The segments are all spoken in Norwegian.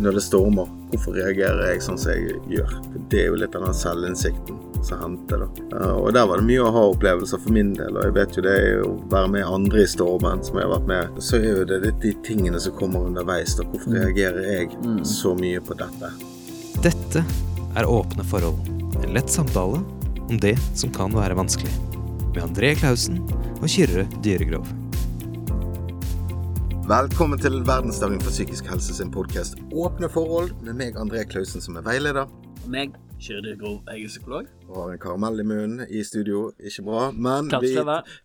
når det stormer, hvorfor reagerer jeg sånn som jeg gjør? Det er jo litt av den selvinnsikten som henter, da. Eh, Og der var det mye å ha opplevelser for min del, og jeg vet jo det er å være med andre i stormen som jeg har vært med. Så er jo det litt de tingene som kommer underveis, da. Hvorfor reagerer jeg så mye på dette? Dette er Åpne forhold. En lett samtale om det som kan være vanskelig. Med André Klausen og Kyrre Dyregrov. Velkommen til Verdensdagen for psykisk helse sin podkast Åpne forhold med meg, André Klausen, som er veileder. Og meg, Kyrre Grov, jeg er psykolog. Og har en karamell i munnen i studio. Ikke bra. Men vi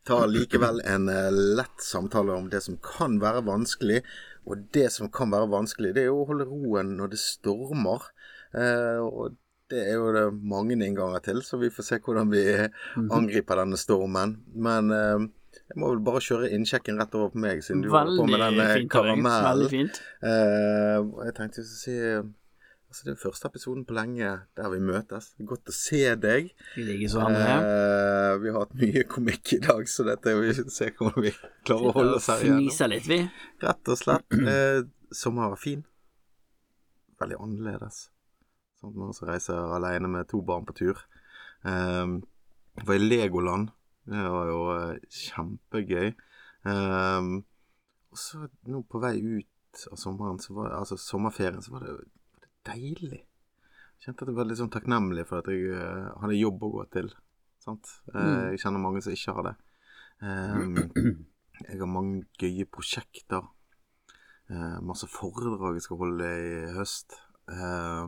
tar likevel en eh, lett samtale om det som kan være vanskelig. Og det som kan være vanskelig, det er jo å holde roen når det stormer. Eh, og det er jo det mange innganger til, så vi får se hvordan vi Mhm. angriper denne stormen. Men eh, jeg må vel bare kjøre innsjekken rett over på meg, siden du holder på Veldig med den eh. Karin. Veldig karamellen. fint. Og jeg tenkte å si Altså, det er første episoden på lenge der vi møtes. Godt å se deg. I like så, André. Eh, vi har hatt mye komikk i dag, så dette vi å se hvordan vi klarer å holde oss her igjen. Litt, vi. Rett og slett. Eh, sommeren var fin. Veldig annerledes. Sånn at man reiser alene med to barn på tur. Eh, var i Legoland. Det var jo eh, kjempegøy. Um, og så nå på vei ut av sommeren, så var, altså sommerferien, så var det, var det deilig. Jeg kjente at jeg var litt sånn takknemlig for at jeg uh, hadde jobb å gå til. Sant? Mm. Jeg kjenner mange som ikke har det. Um, jeg har mange gøye prosjekter. Uh, masse foredrag jeg skal holde i høst. Eh,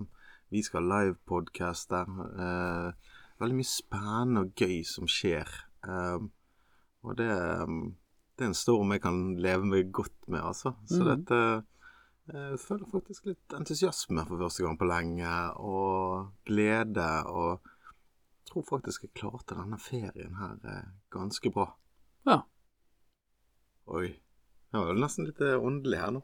vi skal ha livepodcaster. Eh, veldig mye spennende og gøy som skjer. Eh, og det, eh, det er en storm jeg kan leve meg godt med, altså. Så mm. dette eh, Jeg føler faktisk litt entusiasme for første gang på lenge, og glede. Og jeg tror faktisk jeg klarte denne ferien her eh, ganske bra. Ja. Oi. Jeg var jo nesten litt eh, åndelig her nå.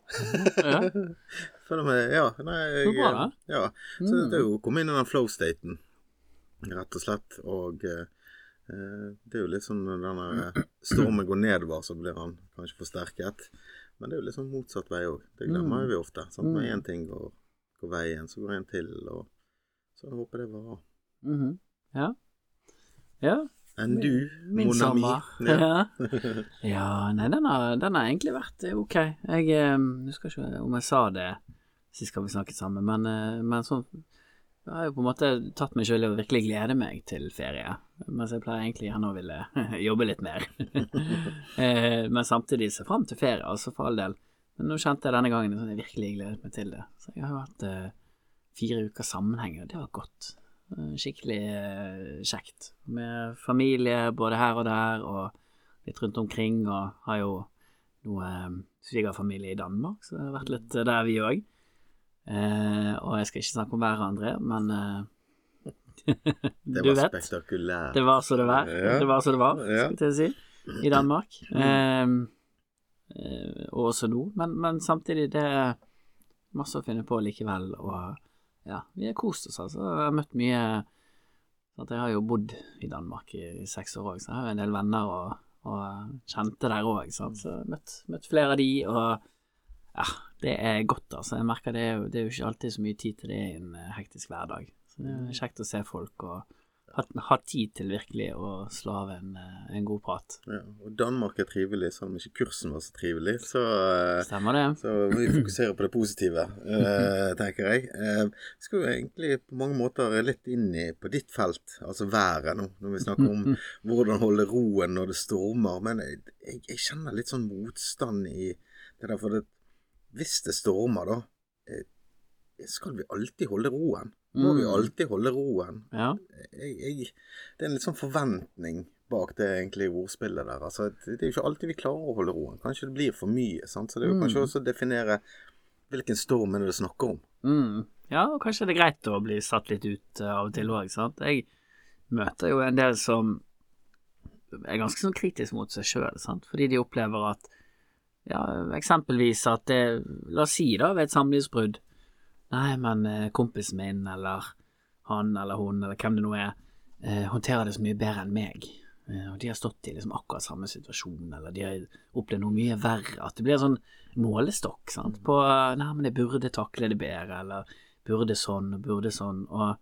Ja. Føler meg Ja, nei jeg, Så bra, da. Ja. Så Mm. det er jo å komme inn i den flow-staten, rett og slett. Og eh, det er jo litt sånn når denne eh, stormen går nedover, så blir han kanskje forsterket. Men det er jo litt sånn motsatt vei òg. Det glemmer Mm. vi ofte. Sant? Når Mm. én ting går, går veien, så går en til, og så jeg håper det var -hmm. Ja. Ja. enn du, Min mon ami. Ja. Ja. nei, den har, den har egentlig vært eh, ok. Jeg eh, husker ikke om jeg sa det sist gang vi snakket sammen, men, eh, men sånn Jeg har jo på en måte tatt meg selv i å virkelig glede meg til ferie, mens jeg pleier egentlig gjerne å ville jobbe litt mer. Eh, men samtidig se fram til ferie, altså for all del. Men nå kjente jeg denne gangen at jeg virkelig gledet meg til det. Så jeg har jo hatt eh, fire uker sammenheng, og det var godt. Eh, Skikkelig kjekt. Med familie både her og der, og litt rundt omkring, og har jo noe eh, svigerfamilie i Danmark, så det har vært litt der, vi òg. Eh, og jeg skal ikke snakke om været, André, men eh, Det du var vet. spektakulært. Det var så det var. Ja. Det var så det var, skal jeg si, i Danmark. Eh, eh, og også nå. Men, men samtidig, det er masse å finne på likevel. Og ja, vi har kost oss, altså. Jeg har møtt mye at Jeg har jo bodd i Danmark i, i seks år òg, så jeg har jo en del venner og, og kjente der òg. Så møtt, møtt flere av de, og ja, det er godt, altså. Jeg merker det er, jo, det er jo ikke alltid så mye tid til det i en eh, hektisk hverdag. Så det er kjekt å se folk og ha, ha tid til virkelig å slå av en, eh, en god prat. Ja, og Danmark er trivelig, selv om ikke kursen var så trivelig. Så, eh, Stemmer det? så vi fokuserer på det positive, tenker jeg. Eh, Vi skal jo egentlig på mange måter litt inn i, på ditt felt, altså været nå, når vi snakker om hvordan holde roen når det stormer. Men jeg, jeg, jeg kjenner litt sånn motstand i det der, for det, hvis det stormer, da, eh, skal vi alltid holde roen? Må vi Mm. alltid holde roen? Ja. jeg, jeg, det er en litt sånn forventning bak det egentlig ordspillet der. Altså, det er jo ikke alltid vi klarer å holde roen. Kanskje det blir for mye. Sant? Så det er jo kanskje Mm. også å definere hvilken storm er det du snakker om. Mm. ja, og kanskje det er greit å bli satt litt ut eh, av og til òg, sant. Jeg møter jo en del som er ganske sånn kritisk mot seg sjøl, sant, fordi de opplever at ja, eksempelvis at det La oss si, da, ved et samlivsbrudd Nei, men eh, kompisen min, eller han eller hun, eller hvem det nå er, eh, håndterer det så mye bedre enn meg. eh, og de har stått i liksom akkurat samme situasjon, eller de har opplevd noe mye verre. At det blir en sånn målestokk sant? på Nei, men jeg burde takle det bedre, eller burde sånn, og burde sånn. Og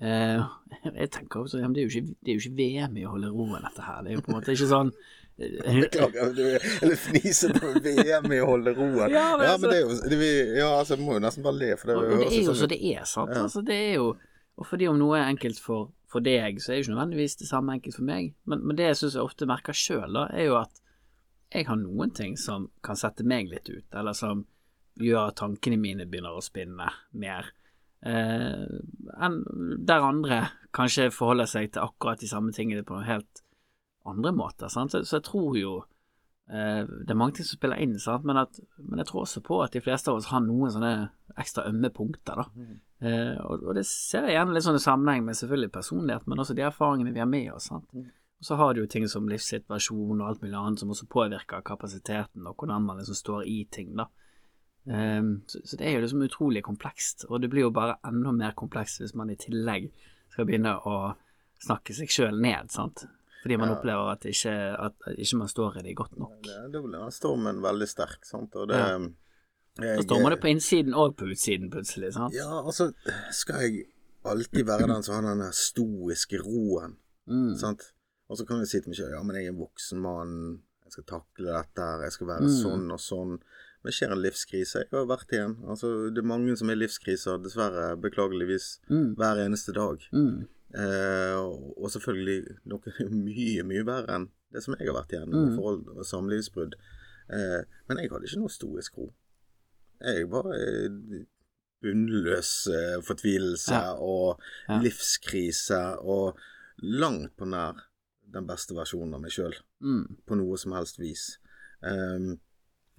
jeg tenker også, det er, jo ikke, det er jo ikke VM i å holde roen, dette her. Det er jo på en måte ikke sånn eh, Beklager, du eller fniser på VM i å holde roen. Ja, men altså- det er jo det, vi, Ja, altså, jeg må jo nesten bare le, for det, Og, og det er jo sånn så det er, sant. Ja. Altså, det er jo Og fordi om noe er enkelt for, for deg, så er det jo ikke nødvendigvis det samme enkelt for meg. Men, men det jeg syns jeg ofte merker sjøl, da, er jo at jeg har noen ting som kan sette meg litt ut, eller som gjør at tankene mine begynner å spinne mer. Eh, der andre kanskje forholder seg til akkurat de samme tingene på helt andre måter. Sant? Så, så jeg tror jo eh, det er mange ting som spiller inn, sant? Men, at, men jeg tror også på at de fleste av oss har noen sånne ekstra ømme punkter. da. Eh, og, og det ser jeg gjerne litt sånn i sammenheng med selvfølgelig personlighet, men også de erfaringene vi har med oss. sant? Og så har du jo ting som livssituasjon og alt mulig annet som også påvirker kapasiteten og hvordan man liksom står i ting, da. Ehm, så, så det er jo liksom utrolig komplekst, og det blir jo bare enda mer komplekst hvis man i tillegg skal begynne å snakke seg sjøl ned, sant. Fordi man Ja. opplever at ikke, at ikke man står i det godt nok. Da blir den stormen veldig sterk, sant, og det Ja. jeg- Så stormer det på innsiden og på utsiden plutselig, sant. Ja, altså, skal jeg alltid være den som har den stoiske roen, Mm. sant? Og så kan jeg si til meg selv, ja, men jeg er en voksen mann, jeg skal takle dette her, jeg skal være Mm. sånn og sånn. Men skjer en livskrise, jeg har vært i en. Altså, det er mange som er i livskriser, dessverre, beklageligvis, Mm. hver eneste dag. Mm. Eh, og, selvfølgelig, noen er mye, mye verre enn det som jeg har vært igjennom, Mm. forhold og samlivsbrudd. Eh, men jeg hadde ikke noe stoisk ro. Jeg var i bunnløs eh, fortvilelse Ja. og Ja. livskrise og langt på nær den beste versjonen av meg sjøl, Mm. på noe som helst vis. Ehm,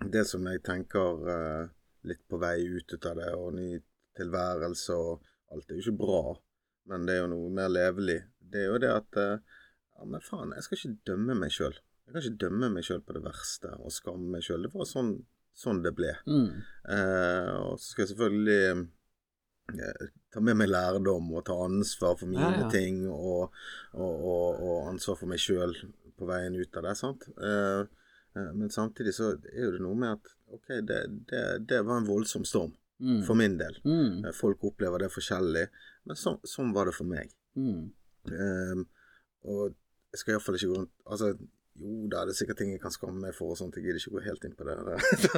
det som jeg tenker eh, litt på vei ut av det, og ny tilværelse og alt, er jo ikke bra, men det er jo noe mer levelig. Det er jo det at eh, Ja, men faen, jeg skal ikke dømme meg sjøl. Jeg kan ikke dømme meg sjøl på det verste og skamme meg sjøl. Det var sånn, sånn det ble. Mm. Eh, og så skal jeg selvfølgelig eh, ta med meg lærdom og ta ansvar for mine Ja, ja. ting, og, og, og, og ansvar for meg sjøl på veien ut av det. sant? Eh, men samtidig så er det noe med at ok, det, det, det var en voldsom storm, Mm. for min del. Mm. Eh, Folk opplever det forskjellig, men sånn, sånn var det for meg. Mm. Um, og jeg skal iallfall ikke gå rundt Altså, jo da, det er sikkert ting jeg kan skamme meg for og sånt, jeg gidder ikke gå helt inn på det.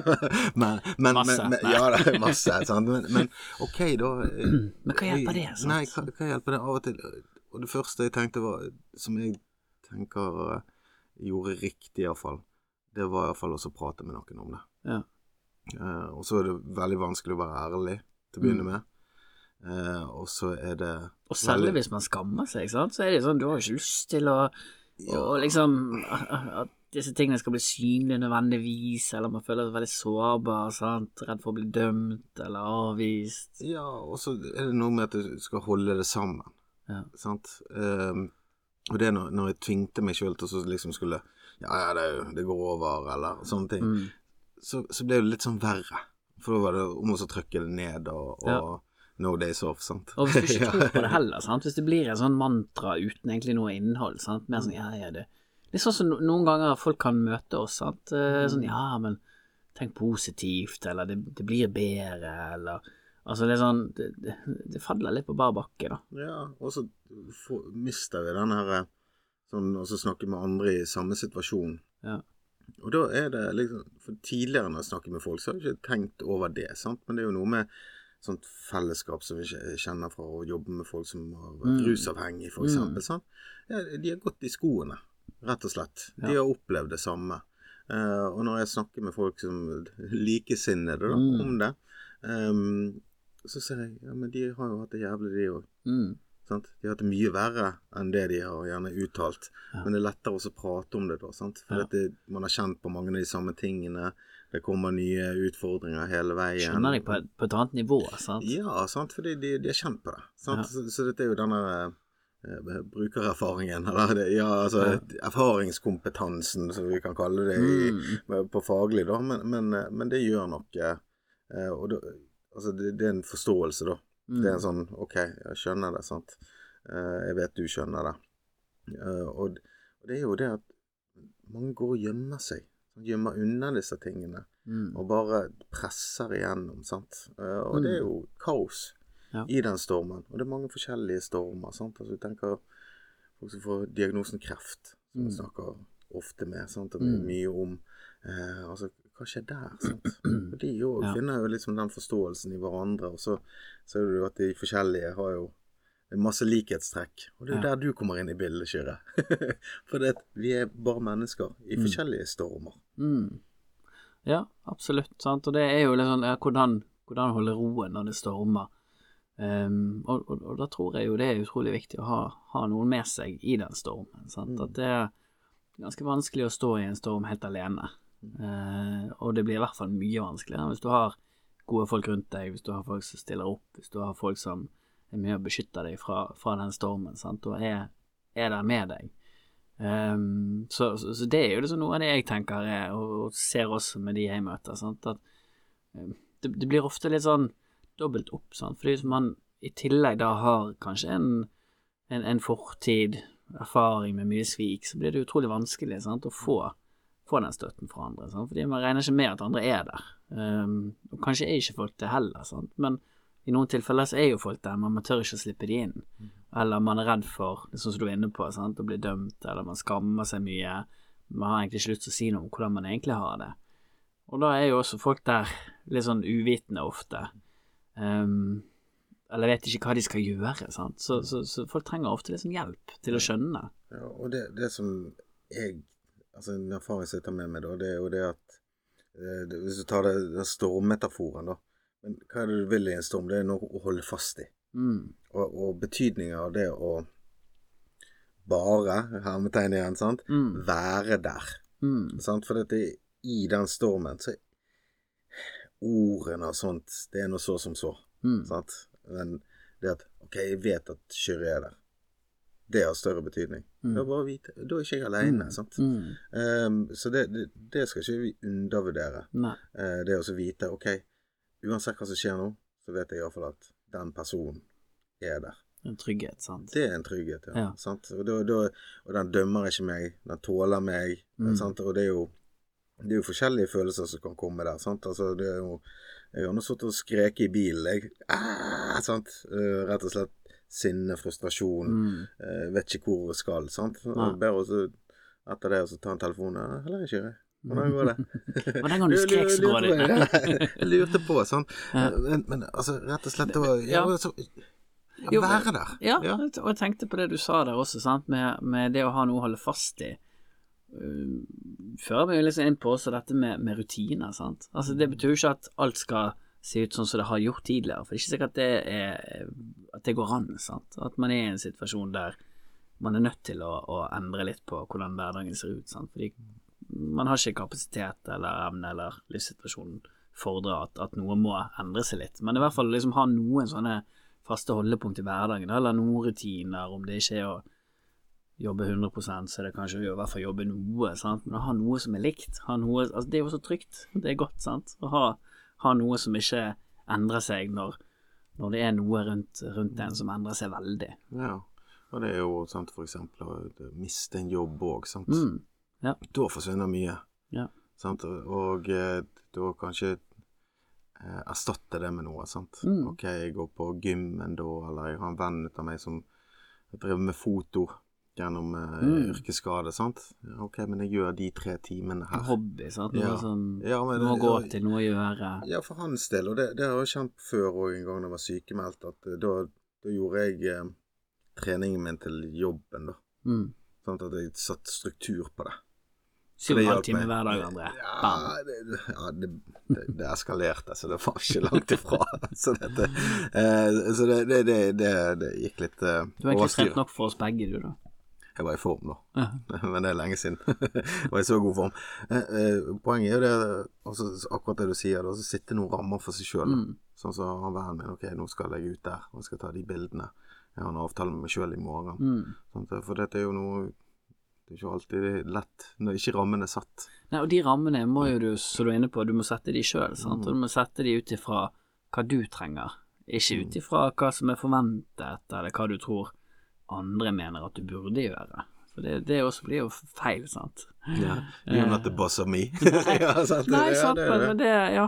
men, men, Masse. Men, ja, det er masse. sant? Men, men OK, da. eh, Men hva hjelper det, sant? Nei, hva, hva hjelper det av og til? Og det første jeg tenkte var, som jeg tenker eh, gjorde riktig iallfall, det var iallfall også å prate med noen om det. Ja. Eh, og så er det veldig vanskelig å være ærlig til å begynne Mm. med. Eh, og så er det Og selv veldig- hvis man skammer seg, sant? så er det sånn du har jo ikke lyst til å Ja. og liksom At disse tingene skal bli synlige nødvendigvis, eller man føler seg veldig sårbar, sant? redd for å bli dømt eller avvist. Ja, og så er det noe med at du skal holde det sammen. Ja. Sant? Ehm, og det er når, når jeg tvingte meg sjøl til å så liksom skulle Ja, ja, det, det går over, eller sånne ting. Mm. Så, så ble det litt sånn verre. For da var det om å trykke det ned og, og Ja. no days off, sant. Og hvis du ikke tror på det heller, sant? hvis det blir en sånn mantra uten egentlig noe innhold, sant? mer sånn ja, ja, det Litt sånn som noen ganger folk kan møte oss, sant. Eh, Sånn ja, men tenk positivt, eller det, det blir bedre, eller Altså det er sånn Det, det, det faller litt på bar bakke, da. Ja, og så mister vi den her sånn og så snakke med andre i samme situasjon. Ja. Og da er det liksom For tidligere når jeg snakker med folk, så har jeg ikke tenkt over det, sant. Men det er jo noe med sånt fellesskap som vi kjenner fra å jobbe med folk som har vært Mm. rusavhengige, for eksempel. Sant? De har gått i skoene, rett og slett. De Ja. har opplevd det samme. Uh, og når jeg snakker med folk som likesinnede da, Mm. om det, um, så ser jeg ja, men de har jo hatt det jævlig, de òg. Mm. Sant? De har hatt det mye verre enn det de har gjerne uttalt. Ja. Men det er lettere å prate om det, da. Sant? For Ja. det, man har kjent på mange av de samme tingene. Det kommer nye utfordringer hele veien. Skjønner deg på, på et annet nivå, sant. Ja, sant? fordi de, de har kjent på det. Sant? Ja. Så, så dette er jo denne eh, brukererfaringen, eller det, ja, altså erfaringskompetansen, som vi kan kalle det i, Mm. på faglig, da. Men, men, eh, men det gjør noe. eh, Og da, altså det, det er en forståelse, da. Mm. Det er en sånn OK, jeg skjønner det, sant. Eh, jeg vet du skjønner det. Eh, og, det er jo det at mange går og gjemmer seg. sånn, Gjemmer unna disse tingene. Mm. Og bare presser igjennom, sant. Eh, Og det er jo kaos Ja. i den stormen. Og det er mange forskjellige stormer, sant. Altså, du tenker folk som får diagnosen kreft, som vi Mm. snakker ofte med, sant. Og Mm. mye om. Eh, altså, hva skjer der, sant. Og de jo Ja. finner jo liksom den forståelsen i hverandre, og så ser du at de forskjellige har jo masse likhetstrekk. Og det er Ja. der du kommer inn i bildet, Kyrre. For det, vi er bare mennesker i Mm. forskjellige stormer. Mm. Ja, absolutt. Sant? Og det er jo sånn ja, hvordan, hvordan holde roen når det stormer. Um, og, og, og da tror jeg jo det er utrolig viktig å ha, ha noen med seg i den stormen. Sant? Mm. At det er ganske vanskelig å stå i en storm helt alene. Eh, og det blir i hvert fall mye vanskeligere hvis du har gode folk rundt deg, hvis du har folk som stiller opp, hvis du har folk som er med og beskytter deg fra, fra den stormen, sant? og er, er der med deg. Um, så, så, så det er jo liksom noe av det jeg tenker er, og, og ser også med de jeg møter, sant? at ehm, det, det blir ofte litt sånn dobbelt opp, sant? fordi man i tillegg da har kanskje en, en, en fortid, erfaring med mye svik, så blir det utrolig vanskelig sant? å få, få den støtten fra andre, sant? fordi man regner ikke med at andre er der. Um, og kanskje er ikke folk det heller, sant? men i noen tilfeller så er jo folk der, men man tør ikke å slippe de inn. Eller man er redd for, det sånn som du er inne på, sant? å bli dømt, eller man skammer seg mye. Man har egentlig ikke lyst til å si noe om hvordan man egentlig har det. Og da er jo også folk der litt sånn uvitende ofte. Um, eller vet ikke hva de skal gjøre, sant. Så, så, så folk trenger ofte litt sånn hjelp til å skjønne. Ja, og det, det som jeg Altså en erfaring som jeg tar med meg, da, det er jo det at eh, det, Hvis du tar det, den stormmetaforen, da. Men hva er det du vil i en storm? Det er noe å holde fast i. Mm. Og, og betydningen av det å bare, hermetegn igjen, sant, Mm. være der. Mm. Sant? For dette, i den stormen så Ordene og sånt, det er noe så som så. Mm. Sant? Men det at OK, jeg vet at Kyrre er der. Det har større betydning. Mm. Da bare vite. Da er ikke jeg alene. Sant? Mm. Um, så det, det, det skal ikke vi undervurdere. Eh, det å vite OK, uansett hva som skjer nå, så vet jeg iallfall at den personen er der. En trygghet, sant. Det er en trygghet, ja. Ja. Sant? Og, da, da, og den dømmer ikke meg, den tåler meg. Mm. Sant? Og det er jo det er jo forskjellige følelser som kan komme der. Sant? Altså, det er jo, jeg har nå sittet og skreket i bilen. Jeg, ah, sant? Uh, rett og slett sinne, frustrasjon. Mm. eh, vet ikke hvor jeg skal. Sant? Nei. Bedre å også etter det å ta en telefon. Ja, Heller ikke jeg. Hvordan går det? Og den gang du skrek, så går det. Jeg lurte på, sant. Ja. Men, men altså, rett og slett det var, ja, Ja. så, ja, Jo, Være der. Ja, og jeg tenkte på det du sa der også, sant, med, med det å ha noe å holde fast i. Uh, fører meg liksom inn på også dette med, med rutiner, sant. Altså, det betyr jo ikke at alt skal se ut sånn som det har gjort tidligere, for det er ikke sikkert at det, er, at det går an, sant. At man er i en situasjon der man er nødt til å, å endre litt på hvordan hverdagen ser ut, sant. Fordi man har ikke kapasitet eller evne eller livssituasjonen fordrer at, at noe må endre seg litt. Men i hvert fall liksom ha noen sånne faste holdepunkt i hverdagen, eller noen rutiner, om det ikke er å jobbe 100% så er det kanskje å i hvert fall jobbe noe, sant? men å ha noe som er likt. Noe, altså det er jo så trygt. Det er godt, sant. Å ha, ha noe som ikke endrer seg når, når det er noe rundt, rundt en som endrer seg veldig. Ja. Og det er jo sant, for eksempel å miste en jobb òg, sant. Mm. Ja. Da forsvinner mye. Ja. Sant? Og eh, da kanskje eh, erstatte det med noe, sant. Mm. Ok, jeg går på gymmen da, eller jeg har en venn av meg som driver med foto gjennom uh, Mm. yrkesskade, sant. Ok, men jeg gjør de tre timene her. Hobby, sant. Noe Ja. sånn, Ja, men noe å gå ja, til, noe å gjøre. Ja, for hans del, og det, det har jeg kjent før òg en gang jeg var sykemeldt, at eh, da, da gjorde jeg eh, treningen min til jobben, da. Mm. Sånn at jeg satte struktur på det. Syv og en halv time hver dag, André. Ja, det, ja, det, det, det eskalerte, så det var ikke langt ifra. Så, dette, eh, så det, det, det, det, det gikk litt eh, Du har egentlig overstyr. trent nok for oss begge, du, da. Jeg var i form da, Ja. men det er lenge siden. jeg var i så god form. Eh, eh, poenget er jo det, altså, akkurat det du sier, å sitte noen rammer for seg sjøl. Mm. Sånn som han vennen min, ok, nå skal jeg ut der, og jeg skal ta de bildene. Jeg har en avtale med meg sjøl i morgen. Mm. Sånn, For dette er jo noe Det er ikke alltid lett når ikke rammene er satt. Nei, og de rammene må jo du, som du er inne på, du må sette de sjøl, sant. Og du må sette de ut ifra hva du trenger, ikke ut ifra hva som er forventet, eller hva du tror andre mener at du burde gjøre. For det, det også blir jo feil, sant. Ja. You're not the boss of me. ja, sant, Nei, sant, det men, det. det, ja,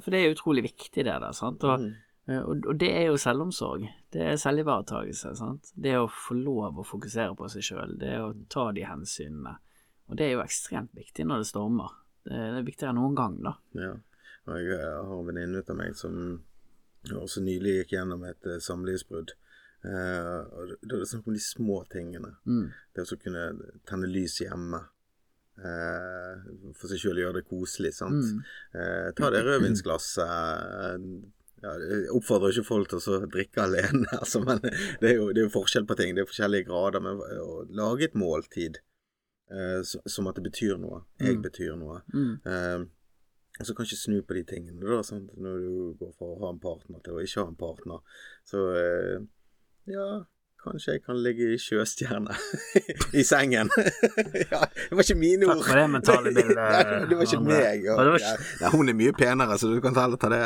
for det er utrolig viktig det der, sant. Og, Mm. eh, og, det er jo selvomsorg. Det er selvivaretakelse. sant. Det å få lov å fokusere på seg sjøl, det å ta de hensynene. Og det er jo ekstremt viktig når det stormer. Det er, er viktigere enn noen gang, da. Ja. Og jeg eh, har en venninne av meg som også nylig gikk gjennom et eh, samlivsbrudd. Og da er det snakk om de små tingene. Mm. Det å kunne tenne lys hjemme. Uh, for seg sjøl gjøre det koselig, sant. Mm. Uh, ta det rødvinsglasset. Ja, jeg oppfordrer ikke folk til å drikke alene, altså, men det er, jo, det er jo forskjell på ting. Det er forskjellige grader. Men å lage et måltid som at det betyr noe. Jeg Mm. betyr noe. Mm. Og så kanskje snu på de tingene, da, sant? når du går fra å ha en partner til å ikke ha en partner. Så eh, ja, kanskje jeg kan ligge i sjøstjerne i sengen. ja, det var ikke mine Takk for det mentale bildet, Nei, det var ikke meg. Og, var ikke- ja, hun er mye penere, så du kan heller ta det,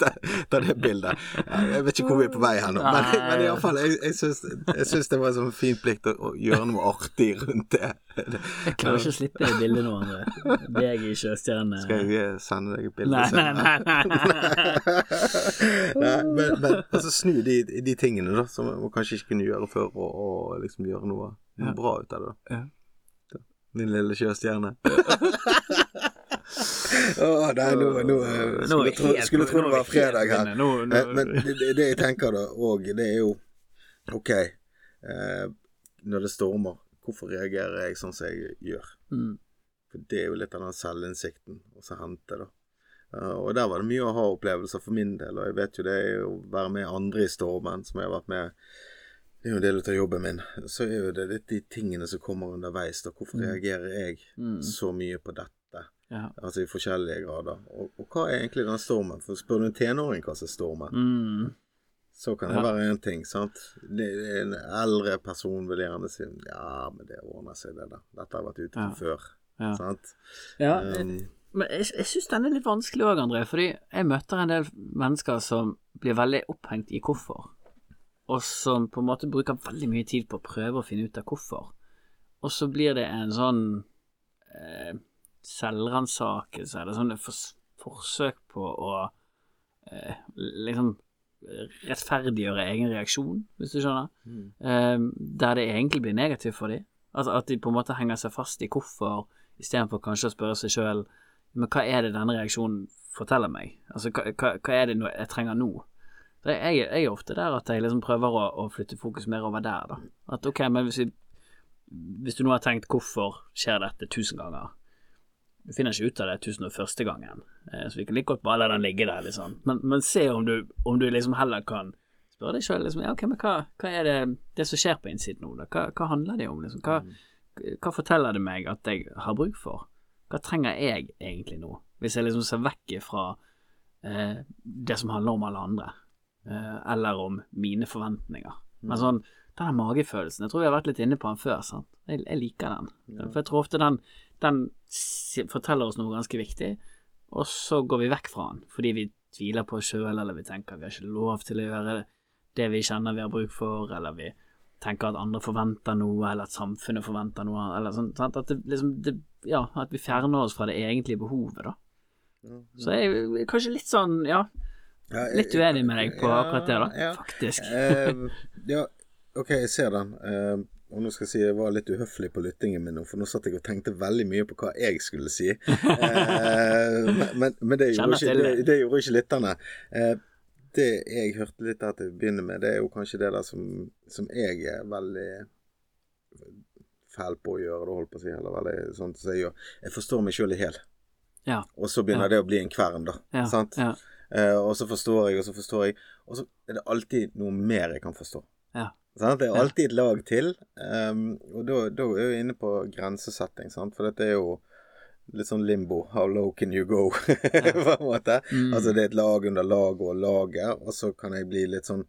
ta, ta det bildet. Jeg vet ikke hvor vi er på vei her nå, men, men iallfall, jeg, jeg, syns, det var en sånn fin plikt å, å gjøre noe artig rundt det. Jeg klarer ikke å slippe det bildet nå, André. Deg i sjøstjerne. Skal jeg sende deg et bilde Nei, nei, nei. nei. Nei, men, men altså, snu de, de tingene da som man kanskje ikke kunne gjøre før, og, og liksom gjøre noe, noe bra ut av det. da. Ja. Min lille sjøstjerne. Oh, nei, nå, nå, eh, skulle, tro, skulle tro det var fredag her. Eh, Men det, det- det jeg tenker da òg, det er jo OK, eh, når det stormer, hvorfor reagerer jeg sånn som jeg gjør? Mm. For det er jo litt av den selvinnsikten å så hente, da. Uh, og der var det mye å ha opplevelser for min del, og jeg vet jo det er å være med andre i stormen, som jeg har vært med Det er jo en del av jobben min. Så er jo det litt de tingene som kommer underveis, da. Hvorfor Mm. reagerer jeg Mm. så mye på dette? Ja. Altså i forskjellige grader. Og, og hva er egentlig den stormen? For spør du en tenåring hva som er stormen, Mm. Så kan det være én ting, sant. En eldre person vil gjerne si ja, men det ordner seg, det der. Dette har vært ute Ja. før. Ja. Sant. ja. Um, Men jeg, jeg syns den er litt vanskelig òg, André. Fordi jeg møter en del mennesker som blir veldig opphengt i hvorfor. Og som på en måte bruker veldig mye tid på å prøve å finne ut av hvorfor. Og så blir det en sånn eh, selvransakelse, eller sånn forsøk på å eh, liksom rettferdiggjøre egen reaksjon, hvis du skjønner. mm. eh, der det egentlig blir negativt for dem. Altså at de på en måte henger seg fast i hvorfor, istedenfor kanskje å spørre seg sjøl men hva er det denne reaksjonen forteller meg? Altså hva, hva, hva er det jeg trenger nå? Det er jeg, jeg er ofte der at jeg liksom prøver å, å flytte fokus mer over der, da. At ok, men hvis, vi, hvis du nå har tenkt hvorfor skjer dette tusen ganger, du finner ikke ut av det tusen og første gangen, eh, så vi kan like godt bare la den ligge der, liksom. Men, men se om du, om du liksom heller kan spørre deg sjøl liksom, ja, ok, men hva, hva er det, det som skjer på innsiden nå? Hva, hva handler det om, liksom? Hva, hva forteller det meg at jeg har bruk for? Hva trenger jeg egentlig nå, hvis jeg liksom ser vekk fra eh, det som handler om alle andre, eh, eller om mine forventninger. Men sånn, den magefølelsen, jeg tror vi har vært litt inne på den før, sant? Jeg, jeg liker den. For jeg tror ofte den, den forteller oss noe ganske viktig, og så går vi vekk fra den, fordi vi tviler på oss sjøl, eller vi tenker vi har ikke lov til å gjøre det vi kjenner vi har bruk for, eller vi tenker at andre forventer noe, eller at samfunnet forventer noe, eller sånn, sant? At det liksom, det, ja, at vi fjerner oss fra det egentlige behovet, da. Så jeg er kanskje litt sånn, ja, litt uenig med deg på akkurat det, da, faktisk. Eh, ja, OK, jeg ser den. Og nå skal jeg si jeg var litt uhøflig på lyttingen min nå, for nå satt jeg og tenkte veldig mye på hva jeg skulle si. Eh, men, men, det, gjorde ikke, det, det. gjorde ikke lytterne. Eh, det jeg hørte litt her til å begynne med, det er jo kanskje det der som, som jeg er veldig fæl på å gjøre, det holdt på å si. Eller veldig sånn som jeg gjør. Jeg forstår meg sjøl i hæl. Ja. Og så begynner Ja. det å bli en kvern, da. Ja, Sant? ja. Eh, og så forstår jeg, og så forstår jeg. Og så er det alltid noe mer jeg kan forstå. Ja. Sant? Det er alltid et lag til. Um, og da, da er vi inne på grensesetting, sant? for dette er jo litt sånn limbo. How low can you go? på en måte. Mm. Altså det er et lag under lag og laget, og så kan jeg bli litt sånn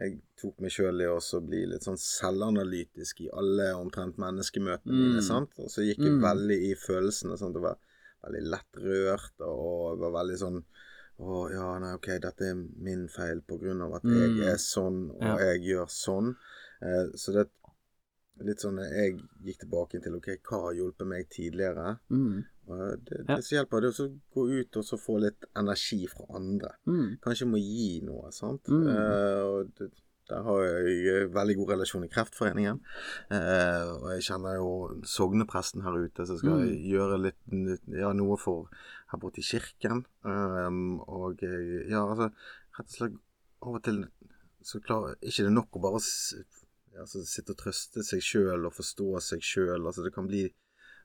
Jeg tok meg sjøl i å bli litt sånn selvanalytisk i alle omtrent menneskemøtene mine, Mm. sant. Og så gikk jeg Mm. veldig i følelsene, Sant? det var veldig lett rørt, og var veldig sånn å ja, nei, ok, dette er min feil på grunn av at Mm. jeg er sånn, og Ja. jeg gjør sånn. Eh, så det er litt sånn Jeg gikk tilbake til ok, hva har hjulpet meg tidligere. Mm. Og det, Ja. det som hjelper, det er å gå ut og så få litt energi fra andre. Mm. Kanskje må gi noe, sant. Mm. Eh, og det, der har jeg veldig god relasjon i Kreftforeningen. Eh, og jeg kjenner jo sognepresten her ute som skal Mm. gjøre litt ja, noe for her borte i kirken. Um, og eh, ja, altså rett og slett av og til så klarer ikke det er nok å bare altså, sitte og trøste seg sjøl og forstå seg sjøl. Altså, det kan bli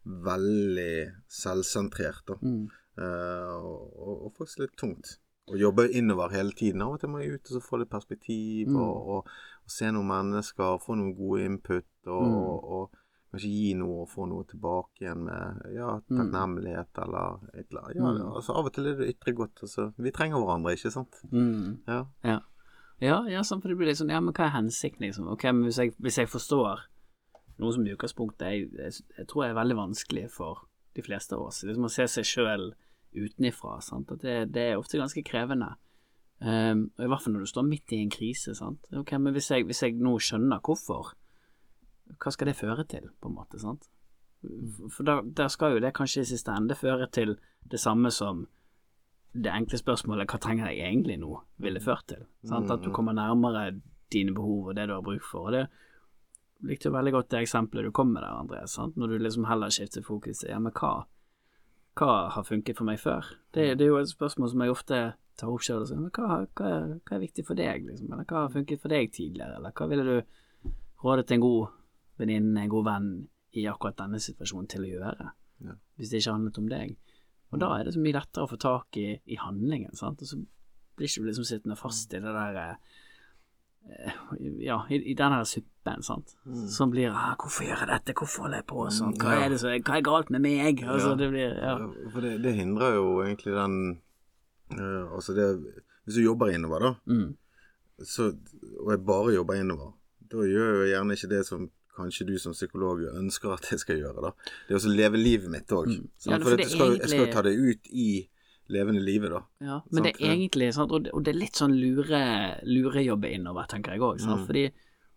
veldig selvsentrert, da. Mm. Uh, og, og, og faktisk litt tungt. Å jobbe innover hele tiden. Av og til må jeg ut og så få litt perspektiv, Mm. og, og, og se noen mennesker, få noen gode input, og, Mm. og, og kanskje gi noe og få noe tilbake igjen med ja, Mm. takknemlighet eller et eller annet. Ja, Mm. altså, av og til er det ytre godt. Altså. Vi trenger hverandre, ikke sant? Mm. Ja. Ja. Ja, ja sånn, for det blir litt sånn Ja, men hva er hensikten, liksom? Ok, men hvis jeg, hvis jeg forstår noe som i utgangspunktet jeg, jeg, jeg tror er veldig vanskelig for de fleste av oss, liksom å se seg sjøl utenifra, sant, at det, det er ofte ganske krevende. Um, og I hvert fall når du står midt i en krise. sant? Ok, Men hvis jeg, hvis jeg nå skjønner hvorfor, hva skal det føre til, på en måte? sant? For da, der skal jo det kanskje i siste ende føre til det samme som det enkle spørsmålet hva trenger jeg egentlig nå, ville ført til. Sant? At du kommer nærmere dine behov og det du har bruk for. og det likte jo veldig godt det eksempelet du kom med der, Andreas. Sant? Når du liksom heller skifter fokus til ja, men hva, hva har funket for meg før? Det, det er jo et spørsmål som jeg ofte tar opp sjøl hva, hva, hva er viktig for deg, liksom? Eller hva har funket for deg tidligere? Eller hva ville du rådet en god venninne, en god venn i akkurat denne situasjonen til å gjøre? Ja. Hvis det ikke handlet om deg. Og da er det så mye lettere å få tak i, i handlingen, sant. Og så blir ikke du liksom sittende fast i det der eh, Ja, i, i den her suppen, sant. Som blir ah, 'Hvorfor gjør jeg dette? Hvorfor holder jeg på sånn? Hva er det så, hva er galt med meg?' Altså, det blir Ja. For det, det hindrer jo egentlig den uh, Altså det Hvis du jobber innover, da, Mm. så, og jeg bare jobber innover, da gjør jeg gjerne ikke det som kanskje du som psykolog ønsker at jeg skal gjøre. da. Det er å leve livet mitt òg. Mm. Ja, for for det jeg skal, jeg skal jo ta det ut i levende livet, da. Ja, men det er egentlig sant, og det, og det er litt sånn lure, lurejobbe innover, tenker jeg òg. Mm. Fordi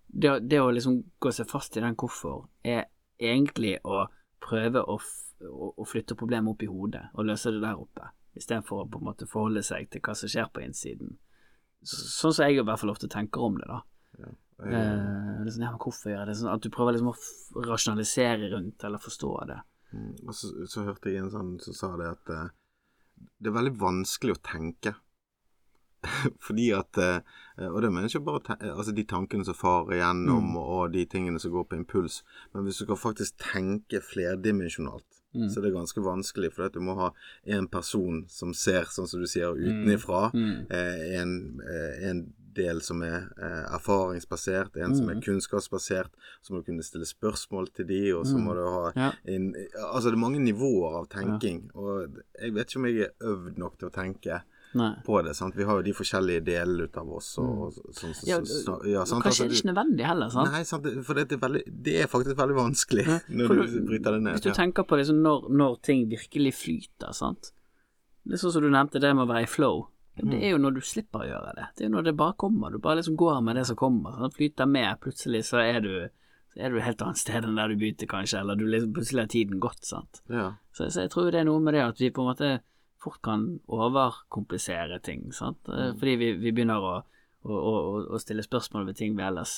det, det å liksom gå seg fast i den hvorfor, er egentlig å prøve å, å, å flytte problemet opp i hodet og løse det der oppe, istedenfor å på en måte forholde seg til hva som skjer på innsiden. Så, sånn som jeg i hvert fall ofte tenker om det, da. Jeg, Eh, liksom, ja, men hvorfor gjør jeg det? Sånn at du prøver liksom å rasjonalisere rundt, eller forstå det. Mm, Og så, så hørte jeg en sånn som sa det at eh, det er veldig vanskelig å tenke. Fordi at eh, Og det mener jeg ikke bare altså de tankene som farer gjennom, Mm. og de tingene som går på impuls. Men hvis du skal faktisk tenke flerdimensjonalt, Mm. så er det ganske vanskelig. For du må ha en person som ser, sånn som du sier, utenifra. Mm. Eh, en, eh, en del som er eh, erfaringsbasert, en som Mm. er kunnskapsbasert. Så må du kunne stille spørsmål til de, og så Mm. må du ha Ja. en, Altså, det er mange nivåer av tenking, og jeg vet ikke om jeg er øvd nok til å tenke Nei. på det. sant? Vi har jo de forskjellige delene ut av oss, og, og så, så, Ja, så, ja, sant? Kanskje Altså, er det ikke nødvendig heller, sant? Nei, sant? for det er, veldig, det er faktisk veldig vanskelig Ja, når du du- bryter det ned. Hvis du ja. tenker på det når, når ting virkelig flyter, sant. Det er sånn som du nevnte, det med å være i flow. Det Mm. er jo når du slipper å gjøre det. Det er jo når det bare kommer. Du bare liksom går med det som kommer. Sånn, Flyter med. Plutselig så er du så er du helt annet sted enn der du begynte, kanskje, eller du liksom, plutselig har tiden gått, sant. Ja. Så, så jeg tror det er noe med det at vi på en måte fort kan overkomplisere ting, sant. mm. Fordi vi, vi begynner å, å, å, å stille spørsmål ved ting vi ellers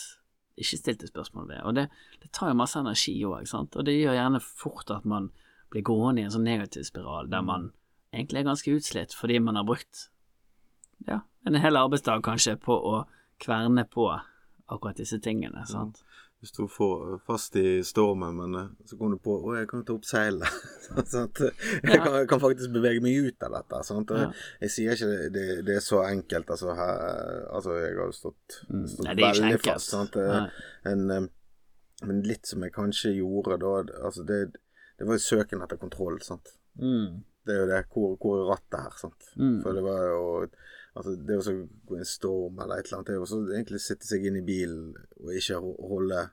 ikke stilte spørsmål ved. Og det, det tar jo masse energi òg, sant. Og det gjør gjerne fort at man blir gående i en sånn negativ spiral der man egentlig er ganske utslitt fordi man har brukt ja, en hel arbeidsdag kanskje på å kverne på akkurat disse tingene, sant. Du sto fast i stormen, men eh, så kom du på å, jeg kan ta opp seilet. sånn Jeg, kan, jeg kan faktisk bevege meg ut av dette. Sånn Ja. Jeg sier ikke det, det, det er så enkelt. Altså, her, altså jeg har stått, Mm. stått Nei, veldig fast. Sant? En, eh, men litt som jeg kanskje gjorde da altså det, det var jo søken etter kontroll. Sant? Mm. Det er jo det. Hvor, hvor er rattet her? Sant? Mm. For det var jo Altså, det å så gå i en storm eller et eller annet, det er også så egentlig sitte seg inn i bilen og ikke holde,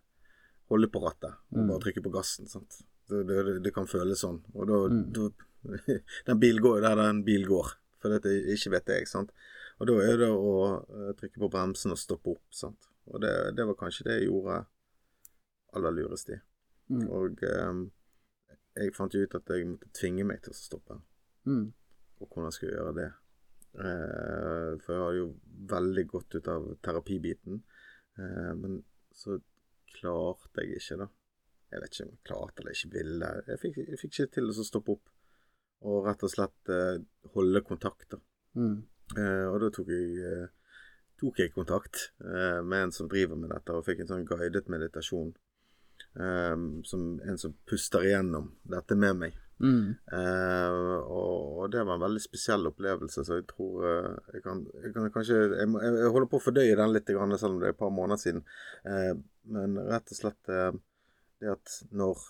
holde på rattet, og Mm. bare trykke på gassen. sant? Det, det, det kan føles sånn. Og da, Mm. da Den bil går jo der den bil går, for dette ikke vet jeg, sant. Og da er det å eh, trykke på bremsen og stoppe opp, sant. Og det, det var kanskje det jeg gjorde aller lurest i. Mm. Og um, jeg fant jo ut at jeg måtte tvinge meg til å stoppe. Mm. Og hvordan jeg gjøre det. Eh, for jeg hadde jo veldig godt ut av terapibiten. Eh, men så klarte jeg ikke, da. Jeg vet ikke om jeg klarte eller ikke ville. Jeg fikk, jeg fikk ikke til å stoppe opp. Og rett og slett eh, holde kontakt, da. Mm. Eh, og da tok jeg, tok jeg kontakt eh, med en som driver med dette, og fikk en sånn guidet meditasjon. eh, som en som puster igjennom dette med meg. Mm. Eh, og, og det var en veldig spesiell opplevelse, så jeg tror eh, jeg, kan, jeg kan kanskje jeg, jeg, holder på å fordøye den litt, grann, selv om det er et par måneder siden. Eh, men rett og slett eh, det at når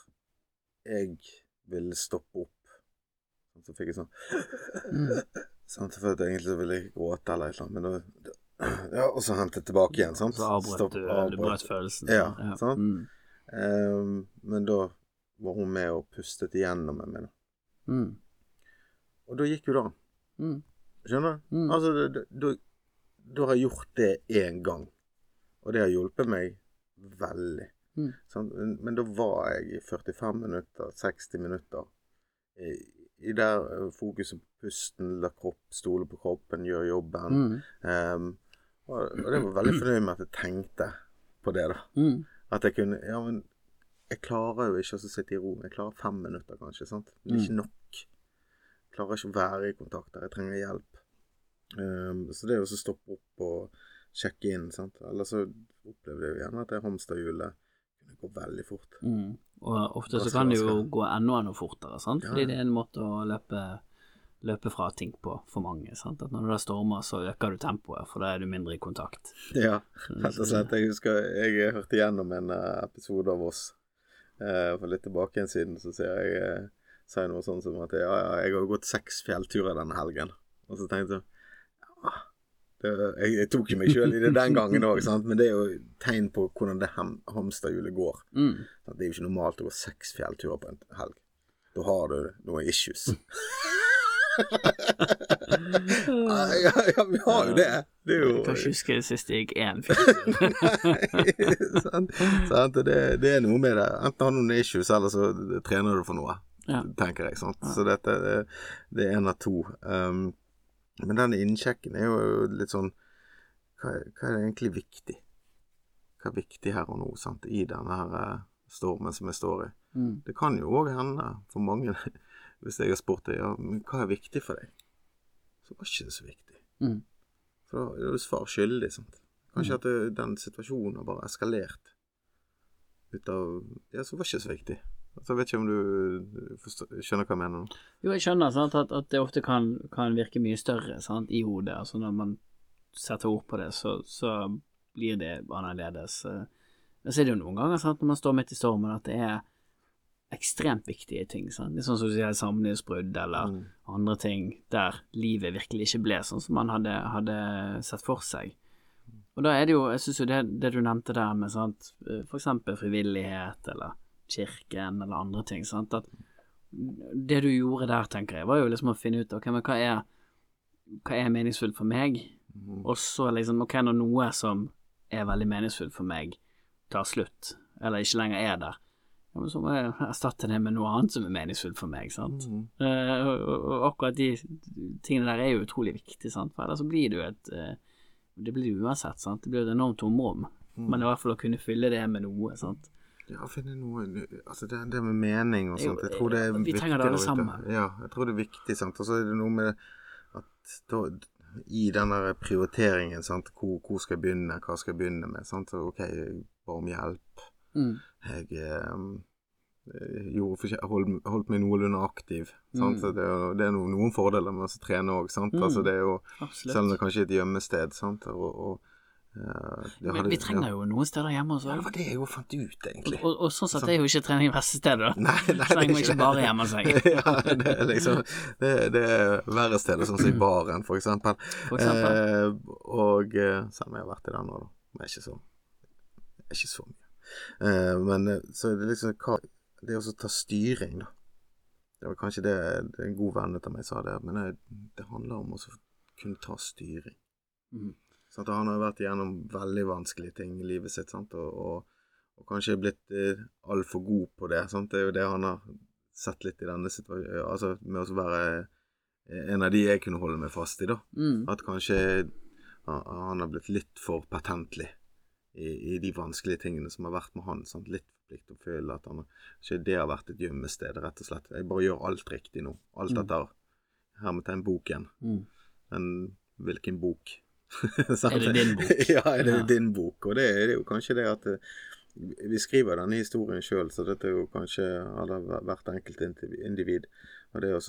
jeg ville stoppe opp, så fikk jeg sånn Mm. Samtidig for at egentlig så ville jeg gråte eller et eller annet, men da, da Ja, og så hente tilbake igjen, sant. Så avbrøt du, du brøt følelsen. Ja, sant. Mm. Eh, men da var hun med og pustet igjennom med meg. Mm. Og da gikk jo det an. Mm. Skjønner du? Mm. Altså, da- da- da da har jeg gjort det én gang, og det har hjulpet meg veldig. Mm. Sant? Men, da var jeg i 45 minutter, 60 minutter, i, i der fokuset på pusten, la kropp, stole på kroppen, gjøre jobben. Ehm, og, og det var veldig fornøyd med at jeg tenkte på det, da. Mm. At jeg kunne Ja, men jeg klarer jo ikke å sitte i ro. Jeg klarer fem minutter, kanskje. sant? Det er ikke nok. Jeg klarer ikke å være i kontakt der. Jeg trenger hjelp. Um, så det er å så stoppe opp og sjekke inn, sant. Eller så opplevde jeg jo gjerne at det hamsterhjulet kunne gå veldig fort. Mm. Og ofte så kan det jo gå enda enda fortere, sant? Fordi det er en måte å løpe, løpe fra ting på for mange. sant? At når det stormer, så øker du tempoet, for da er du mindre i kontakt. Ja, rett og slett. Jeg husker jeg hørte gjennom en eh, episode av oss eh, for litt tilbake igjen siden, så sier jeg eh, sa noe sånn som at ja, ja, jeg har gått seks fjellturer denne helgen. Og så tenkte jeg ja, det, jeg, jeg tok jo meg sjøl i det den gangen òg, men det er jo tegn på hvordan det ham, hamsterhjulet går. Mm. Det er jo ikke normalt å gå seks fjellturer på en helg. Da har du noen issues. ja, ja, vi har jo det. Det jo Jeg kan ikke huske det siste jeg gikk én film. Nei, sant? sant? Det, det er noe med det. Enten har du noen issues, eller så trener du for noe, Ja. tenker jeg. Sant? Så dette det, er en av to. Um, men den innsjekken er jo litt sånn hva, hva er egentlig viktig? Hva er viktig her og nå, sant? i denne her eh, stormen som jeg står i? Mm. Det kan jo òg hende for mange, hvis jeg har spurt deg ja, men hva er viktig for deg, så var ikke det så viktig. Mm. For da er du svar skyldig, sant. Kanskje at det, den situasjonen har bare eskalert ut av Ja, så var det ikke så viktig. Altså, jeg vet ikke om du forstår, skjønner hva jeg mener nå. Jo, jeg skjønner sant, at, at det ofte kan, kan virke mye større sant, i hodet. Altså når man setter ord på det, så, så blir det annerledes. Eh, Men så er det jo noen ganger sant, når man står midt i stormen, at det er ekstremt viktige ting. Sant? Det er sånn som du sier samlivsbrudd eller Mm. andre ting der livet virkelig ikke ble sånn som man hadde, hadde sett for seg. Og da er det jo, jeg syns jo det, det du nevnte der med sant, for eksempel frivillighet eller kirken eller andre ting, sant, at det du gjorde der, tenker jeg, var jo liksom å finne ut ok, men hva er, hva er meningsfullt for meg, Mm. og så liksom ok, når noe som er veldig meningsfullt for meg, tar slutt, eller ikke lenger er der, ja, men så må jeg erstatte det med noe annet som er meningsfullt for meg, sant. Mm. Uh, og, og, akkurat de tingene der er jo utrolig viktige, sant, for ellers så blir det jo et uh, Det blir det uansett, sant, det blir et enormt tomrom, men i hvert fall å kunne fylle det med noe, sant. Ja, finne noe Altså, det, det med mening og sånt, jeg tror det er vi viktig. trenger det alle sammen. Ja, jeg tror det er viktig, sant. Og så er det noe med at da, i den der prioriteringen, sant, hvor, hvor skal jeg begynne, hva skal jeg begynne med, sant. Så, OK, bare om hjelp. Mm. Jeg eh, holdt, holdt meg noenlunde aktiv. Sant? Mm. Så det, er det er no, noen fordeler med å trene òg. Mm. Altså, det er jo, Absolutt. selv om det kanskje er et gjemmested, sant. Og, og, ja, det vi, hadde- vi trenger ja. jo noen steder hjemme også. Ja, det var det jeg jo fant ut, egentlig. Og, og sånn sett er jo ikke trening verste da. Nei, nei, Så lenge man det ikke bare hjemme seg. ja, det er liksom Det, det er verre steder, sånn som i baren, for eksempel. For eksempel. Eh, og eh, selv om jeg har vært i den nå, da. Men ikke så, ikke så mye. Eh, men eh, så er det liksom hva Det å ta styring, da. Det var kanskje det, det en god venn av meg sa det, men det, det handler om å kunne ta styring. Mm. Sant? Han har vært igjennom veldig vanskelige ting i livet sitt, sant? Og, og, og kanskje blitt eh, altfor god på det. Sant? Det er jo det han har sett litt i denne situasjonen, altså med å være eh, en av de jeg kunne holde meg fast i, da. Mm. At kanskje han han har blitt litt for patentlig i, i de vanskelige tingene som har vært med han. Sant? Litt plikt å føle at han Ikke det har vært et gjemmested, rett og slett. Jeg bare gjør alt riktig nå. Alt Mm. etter hermetegn boken. Mm. Men hvilken bok? Er det din bok? ja, er det Ja. din bok? Og det er jo kanskje det at eh, vi skriver denne historien sjøl, så dette er jo kanskje eller hvert enkelt individ. Og det å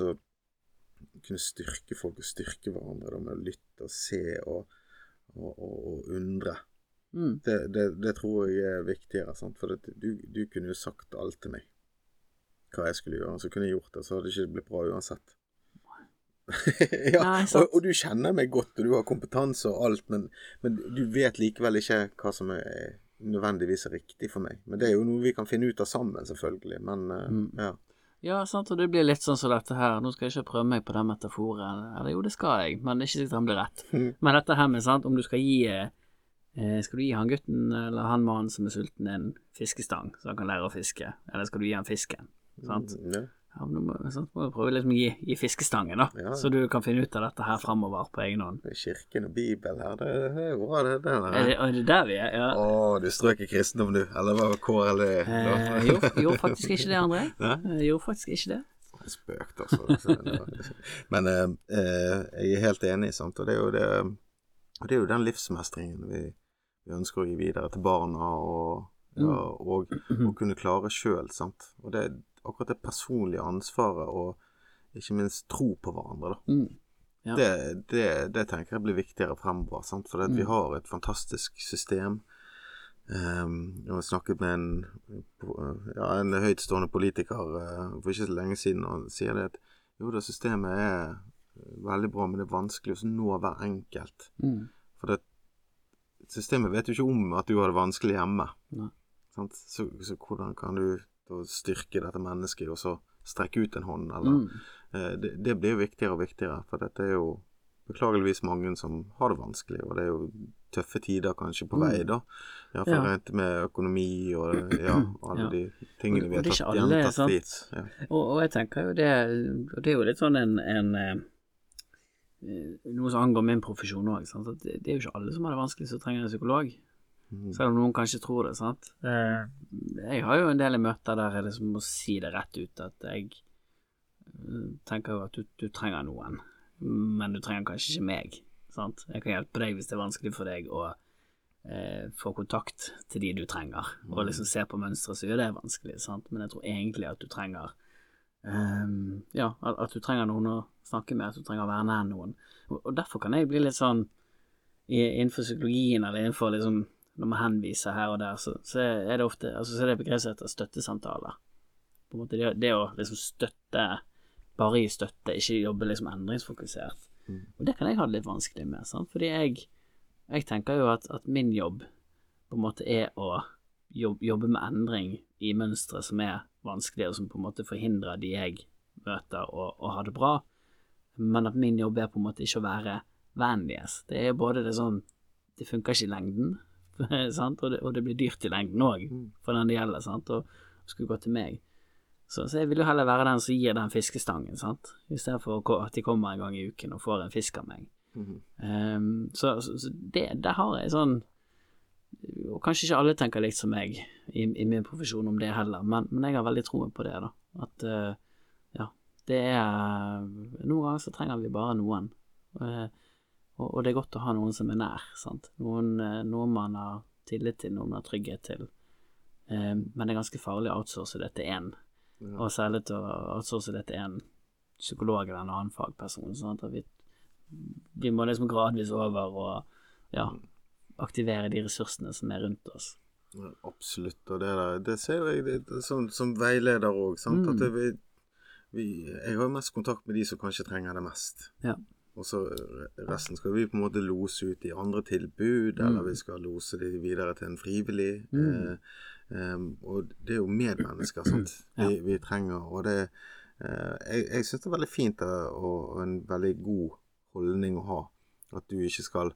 kunne styrke folk og styrke hverandre da, med å lytte og se og, og, og, og undre, Mm. det, det, det tror jeg er viktigere. Sant? For det, du, du kunne jo sagt alt til meg hva jeg skulle gjøre, så kunne jeg gjort det, så hadde det ikke blitt bra uansett. ja, Nei, og, og du kjenner meg godt, og du har kompetanse og alt, men, men du vet likevel ikke hva som er nødvendigvis er riktig for meg. Men det er jo noe vi kan finne ut av sammen, selvfølgelig. Men eh, Mm. ja. Ja, sant, og det blir litt sånn som dette her. Nå skal jeg ikke prøve meg på den metaforen. Eller jo, det skal jeg, men det er ikke sikkert han blir rett. Men dette her med, sant, om du skal gi eh, Skal du gi han gutten eller han mannen som er sulten, en fiskestang, så han kan lære å fiske? Eller skal du gi han fisken? Sant? Ja. Ja, men du må, sant, må prøve liksom å gi, gi fiskestangen, da. Ja. Så du kan finne ut av dette her framover på egen hånd. Kirken og Bibel her, det, det er bra, det. det Er det, er det der vi er? Ja. Å, du strøk i kristendom, du. Eller hva var KRLE? Eh, gjorde, gjorde faktisk ikke det, André. Nei? Eh, gjorde faktisk ikke det. Spøkt, altså. Så det Men eh, eh, jeg er helt enig, sant. Og det er jo, det, det er jo den livsmestringen vi, vi ønsker å gi videre til barna, og, ja, og, og kunne klare sjøl. Og det er akkurat det personlige ansvaret og ikke minst tro på hverandre, da. Mm. Ja. Det, det, det tenker jeg blir viktigere fremover, sant? for at vi Mm. har et fantastisk system. Um, jeg har snakket med en, ja, en høytstående politiker uh, for ikke så lenge siden, og han sier det at jo da, systemet er veldig bra, men det er vanskelig å nå hver enkelt. Mm. For det, systemet vet jo ikke om at du har det vanskelig hjemme. Så, så hvordan kan du styrke dette mennesket, og så strekke ut en hånd, eller Mm. Eh, det, det blir jo viktigere og viktigere, for dette er jo beklageligvis mange som har det vanskelig, og det er jo tøffe tider kanskje på Mm. vei, da. Iallfall Ja. rent med økonomi og ja, alle Ja. de tingene vi har tatt, ikke gjerne alle, tatt sant? for gitt. Ja. Og, og jeg tenker jo det Og det er jo litt sånn en, en eh, Noe som angår min profesjon òg. Det, det er jo ikke alle som har det vanskelig som trenger en psykolog. Mm. Selv om noen kanskje tror det. sant? Eh, Jeg har jo en del møter der jeg liksom må si det rett ut at jeg eh, tenker jo at du, du trenger noen, men du trenger kanskje ikke meg. sant? Jeg kan hjelpe deg hvis det er vanskelig for deg å eh, få kontakt til de du trenger, og liksom se på mønstre så gjør det vanskelig, sant? men jeg tror egentlig at du trenger ehm, ja, at, du trenger noen å snakke med, at du trenger å være nær noen. Og, og derfor kan jeg bli litt sånn i, innenfor psykologien eller innenfor liksom når man henviser her og der, så, så er det ofte altså, så er det begrepet som støttesamtaler. På en måte det, det å liksom støtte, bare gi støtte, ikke jobbe liksom endringsfokusert. Mm. Og det kan jeg ha det litt vanskelig med, sant? fordi jeg, jeg tenker jo at, at min jobb på en måte er å jobbe med endring i mønstre som er vanskelige, og som på en måte forhindrer de jeg møter, å ha det bra. Men at min jobb er på en måte ikke å være vennligst. Det er både det sånn Det funker ikke i lengden, sant? Og, det, og det blir dyrt i lengden òg, Mm. for den det gjelder, sant? og skulle gå til meg. Så, så jeg vil jo heller være den som gir den fiskestangen, sant, i stedet for at de kommer en gang i uken og får en fisk av meg. Mm -hmm. um, så så, så det, der har jeg sånn Og kanskje ikke alle tenker likt som meg i, i min profesjon om det heller, men, men jeg har veldig troen på det, da. At uh, ja, det er Noen ganger så trenger vi bare noen. Uh, og, og det er godt å ha noen som er nær, sant. Noen, eh, noen man har tillit til, noen man har trygghet til. Uh, men det er ganske farlig å outsource det til én, Ja. og særlig til å outsource det til en psykolog eller en annen fagperson. Sånn at vi, vi må liksom gradvis over og ja, aktivere de ressursene som er rundt oss. Ja, Absolutt. Og det der, det ser jeg det, det, sånn, som veileder òg. Mm. Vi, vi, jeg har mest kontakt med de som kanskje trenger det mest. Ja. Og så resten skal vi på en måte lose ut i andre tilbud, eller Mm. vi skal lose de videre til en frivillig. Mm. Eh, eh, og det er jo medmennesker, sant, Ja. vi, vi trenger. Og det eh, Jeg, jeg syns det er veldig fint eh, og, og en veldig god holdning å ha. At du ikke skal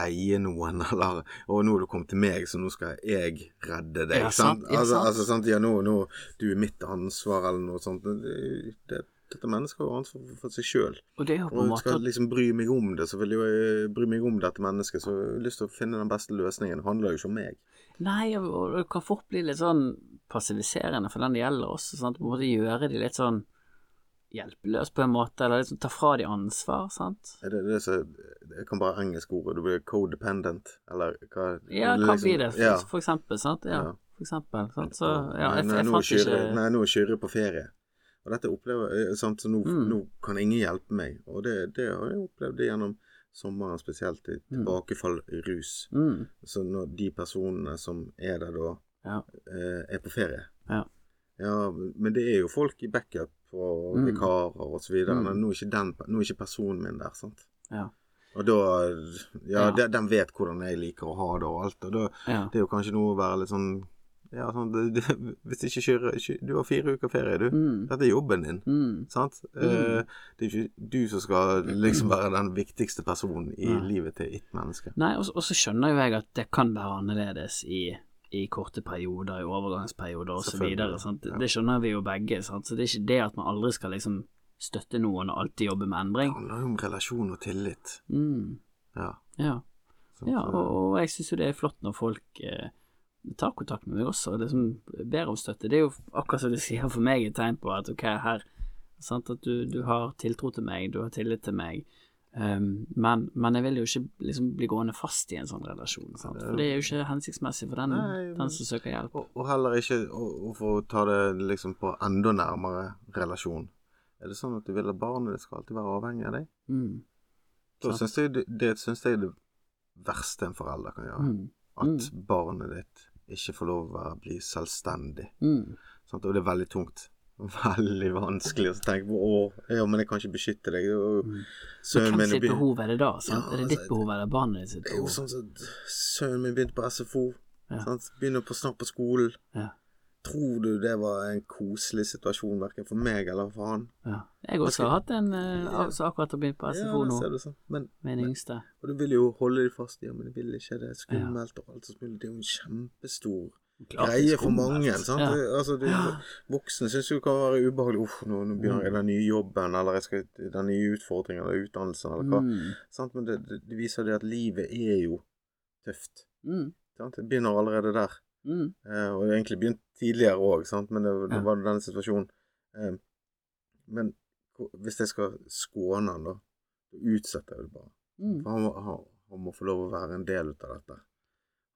eie noen, eller Og nå har du kommet til meg, så nå skal jeg redde deg. Ja, sant? sant, ja, altså, sant. altså, sant? Ja, nå, nå Du er mitt ansvar, eller noe sånt. Det, det, dette mennesket har ansvar for, for seg sjøl. Og det er jo på en måte skal liksom bry meg om det, så vil jeg eh, bry meg om dette mennesket. Så jeg har lyst til å finne den beste løsningen. Det handler jo ikke om meg. Nei, og og det kan fort bli litt sånn passiviserende for den det gjelder også, sant. Du må gjøre de litt sånn hjelpeløse på en måte, eller liksom ta fra de ansvar, sant. Er det det som Jeg kan bare engelsk ordet. Du blir codependent, eller hva Ja, hva liksom- bli det, for, Ja. for eksempel, sant. Ja, Ja. for eksempel. Sant? Så ja, jeg, nei, jeg nå fant kjører, ikke Nei, nå er Kyrre på ferie. Og dette opplever jeg, sant, så nå, Mm. nå kan ingen hjelpe meg. Og det, det har jeg opplevd gjennom sommeren, spesielt i tilbakefall i rus. mm, Så når de personene som er der da, Ja. eh, er på ferie Ja. Ja, men det er jo folk i backup og Mm. vikarer videre. Mm. Nå er den, nå er ikke personen min der, sant. Ja. Og da Ja, Ja. de- den vet hvordan jeg liker å ha det og alt. Og da ja. det er jo kanskje noe å være litt sånn Ja, sånn det, det, Hvis ikke kjører Du har fire uker ferie, du. Mm, Dette er jobben din. mm, Sant? Eh, det er ikke du som skal liksom være den viktigste personen i Nei. livet til ett menneske. Nei, og så skjønner jo jeg at det kan være annerledes i, i korte perioder, i overgangsperioder osv. Ja. det skjønner vi jo begge. Sant? Så det er ikke det at man aldri skal liksom støtte noen og alltid jobbe med endring. Det handler jo om relasjon og tillit. Mm, Ja. ja. sant? ja og, og jeg syns jo det er flott når folk eh, tar kontakt med meg også, og liksom ber om støtte. Det er jo akkurat som du sier for meg et tegn på at ok, her sant, At du, du har tiltro til meg, du har tillit til meg. Um, men, men jeg vil jo ikke liksom bli gående fast i en sånn relasjon, sant? for det er jo ikke hensiktsmessig for den, Nei, den som søker hjelp. Og, og heller ikke for å ta det liksom på enda nærmere relasjon. Er det sånn at du vil at barnet ditt skal alltid være avhengig av deg? Mm, Da syns jeg det, det syns jeg er det verste en forelder kan gjøre. mm, At barnet ditt ikke får lov å bli selvstendig. mm? Og det er veldig tungt. Veldig vanskelig å tenke på. Å, ja, men jeg kan ikke beskytte deg. Og, mm. Sønnen Hvem min sitt behov er det da? Ja, er det ditt altså, behov eller barnet sitt Det er jo behov? sånn at sønnen min begynte på SFO. Ja. Begynner på snart på skolen. Ja. Tror du det var en koselig situasjon, verken for meg eller for han? Ja. Jeg også har hatt en uh, Ja. som akkurat har begynt på SFO nå, du sånn. Men, med yngste. yngste. og du vil jo holde dem fast. Ja, men jeg vil ikke. Det skummelt og alt som mulig. Det er jo en kjempestor greie for mange. Sant? Ja. Det, altså, du, voksne syns jo det kan være ubehagelig. Uff, nå, nå begynner Mm. jeg den nye jobben, eller jeg skal den nye utfordringen, eller utdannelsen, eller hva. Mm, Sant? Men det, det, viser det at livet er jo tøft. mm, Sant? Det begynner allerede der. mm. Eh, og det har egentlig begynt tidligere òg, men det, det var denne situasjonen. Eh, men hvis jeg skal skåne han, da, utsetter jeg det bare. Mm. For han, han, han må få lov å være en del av dette.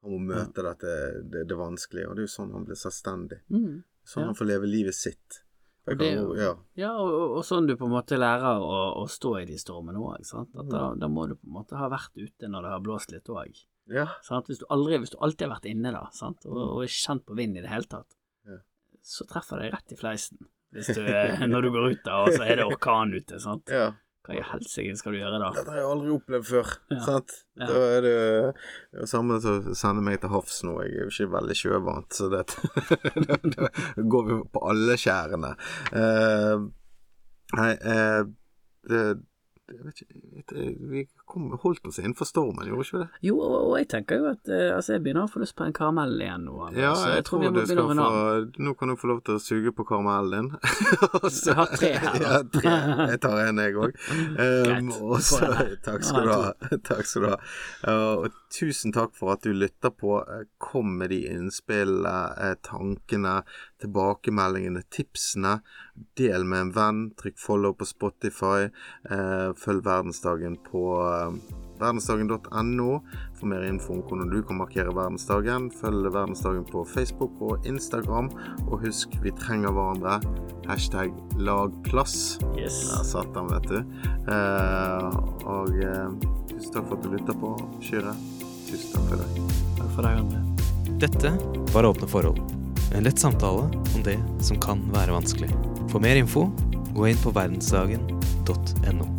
Han må møte dette, det, det vanskelige, og det er jo sånn han blir selvstendig. Mm. Sånn Ja. han får leve livet sitt. Og det jo- ja. Ja, og, og, sånn du på en måte lærer å, å stå i de stormene òg. Da, da må du på en måte ha vært ute når det har blåst litt òg. ja. Hvis, du aldri- hvis du alltid har vært inne da, sant? Og, og ikke kjent på vind i det hele tatt, Ja. så treffer det rett i fleisen du, når du går ut da, og så er det orkan ute. sant? ja. Hva i helsike skal du gjøre da? Dette har jeg aldri opplevd før. Ja. Sant? Ja. Da er det jo samme som sende meg til havs nå. Jeg er jo ikke veldig sjøvant, så det, da går vi på alle skjærene. Uh, nei, uh, det, jeg vet ikke jeg Vi kom, holdt oss innenfor stormen, gjorde ikke det? Jo, og, og jeg tenker jo at eh, altså jeg begynner å få lyst på en karamell igjen nå. Altså. Ja, jeg, jeg, tror tror du skal få Nå kan du få lov til å suge på karamellen din. Jeg har tre her, ja, tre. Jeg tar en, jeg òg. Um, så- den her. takk skal du ha. Takk skal du ha. Uh, og tusen takk for at du lytter på. Uh, Kom med de innspillene, tankene, tilbakemeldingene, tipsene. Del med en venn. Trykk follow på Spotify. Uh, følg Verdensdagen på uh, verdensdagen.no for mer info om hvordan du kan markere verdensdagen. Følg verdensdagen på Facebook og Instagram. Og husk, vi trenger hverandre. Hashtag lagplass. Yes. Der satt den, vet du. Eh, og eh, tusen takk for at du lytta på, Kyrre. Tusen takk for deg. Takk for deg, André. Dette var Åpne forhold. En lett samtale om det som kan være vanskelig. For mer info, gå inn på verdensdagen.no.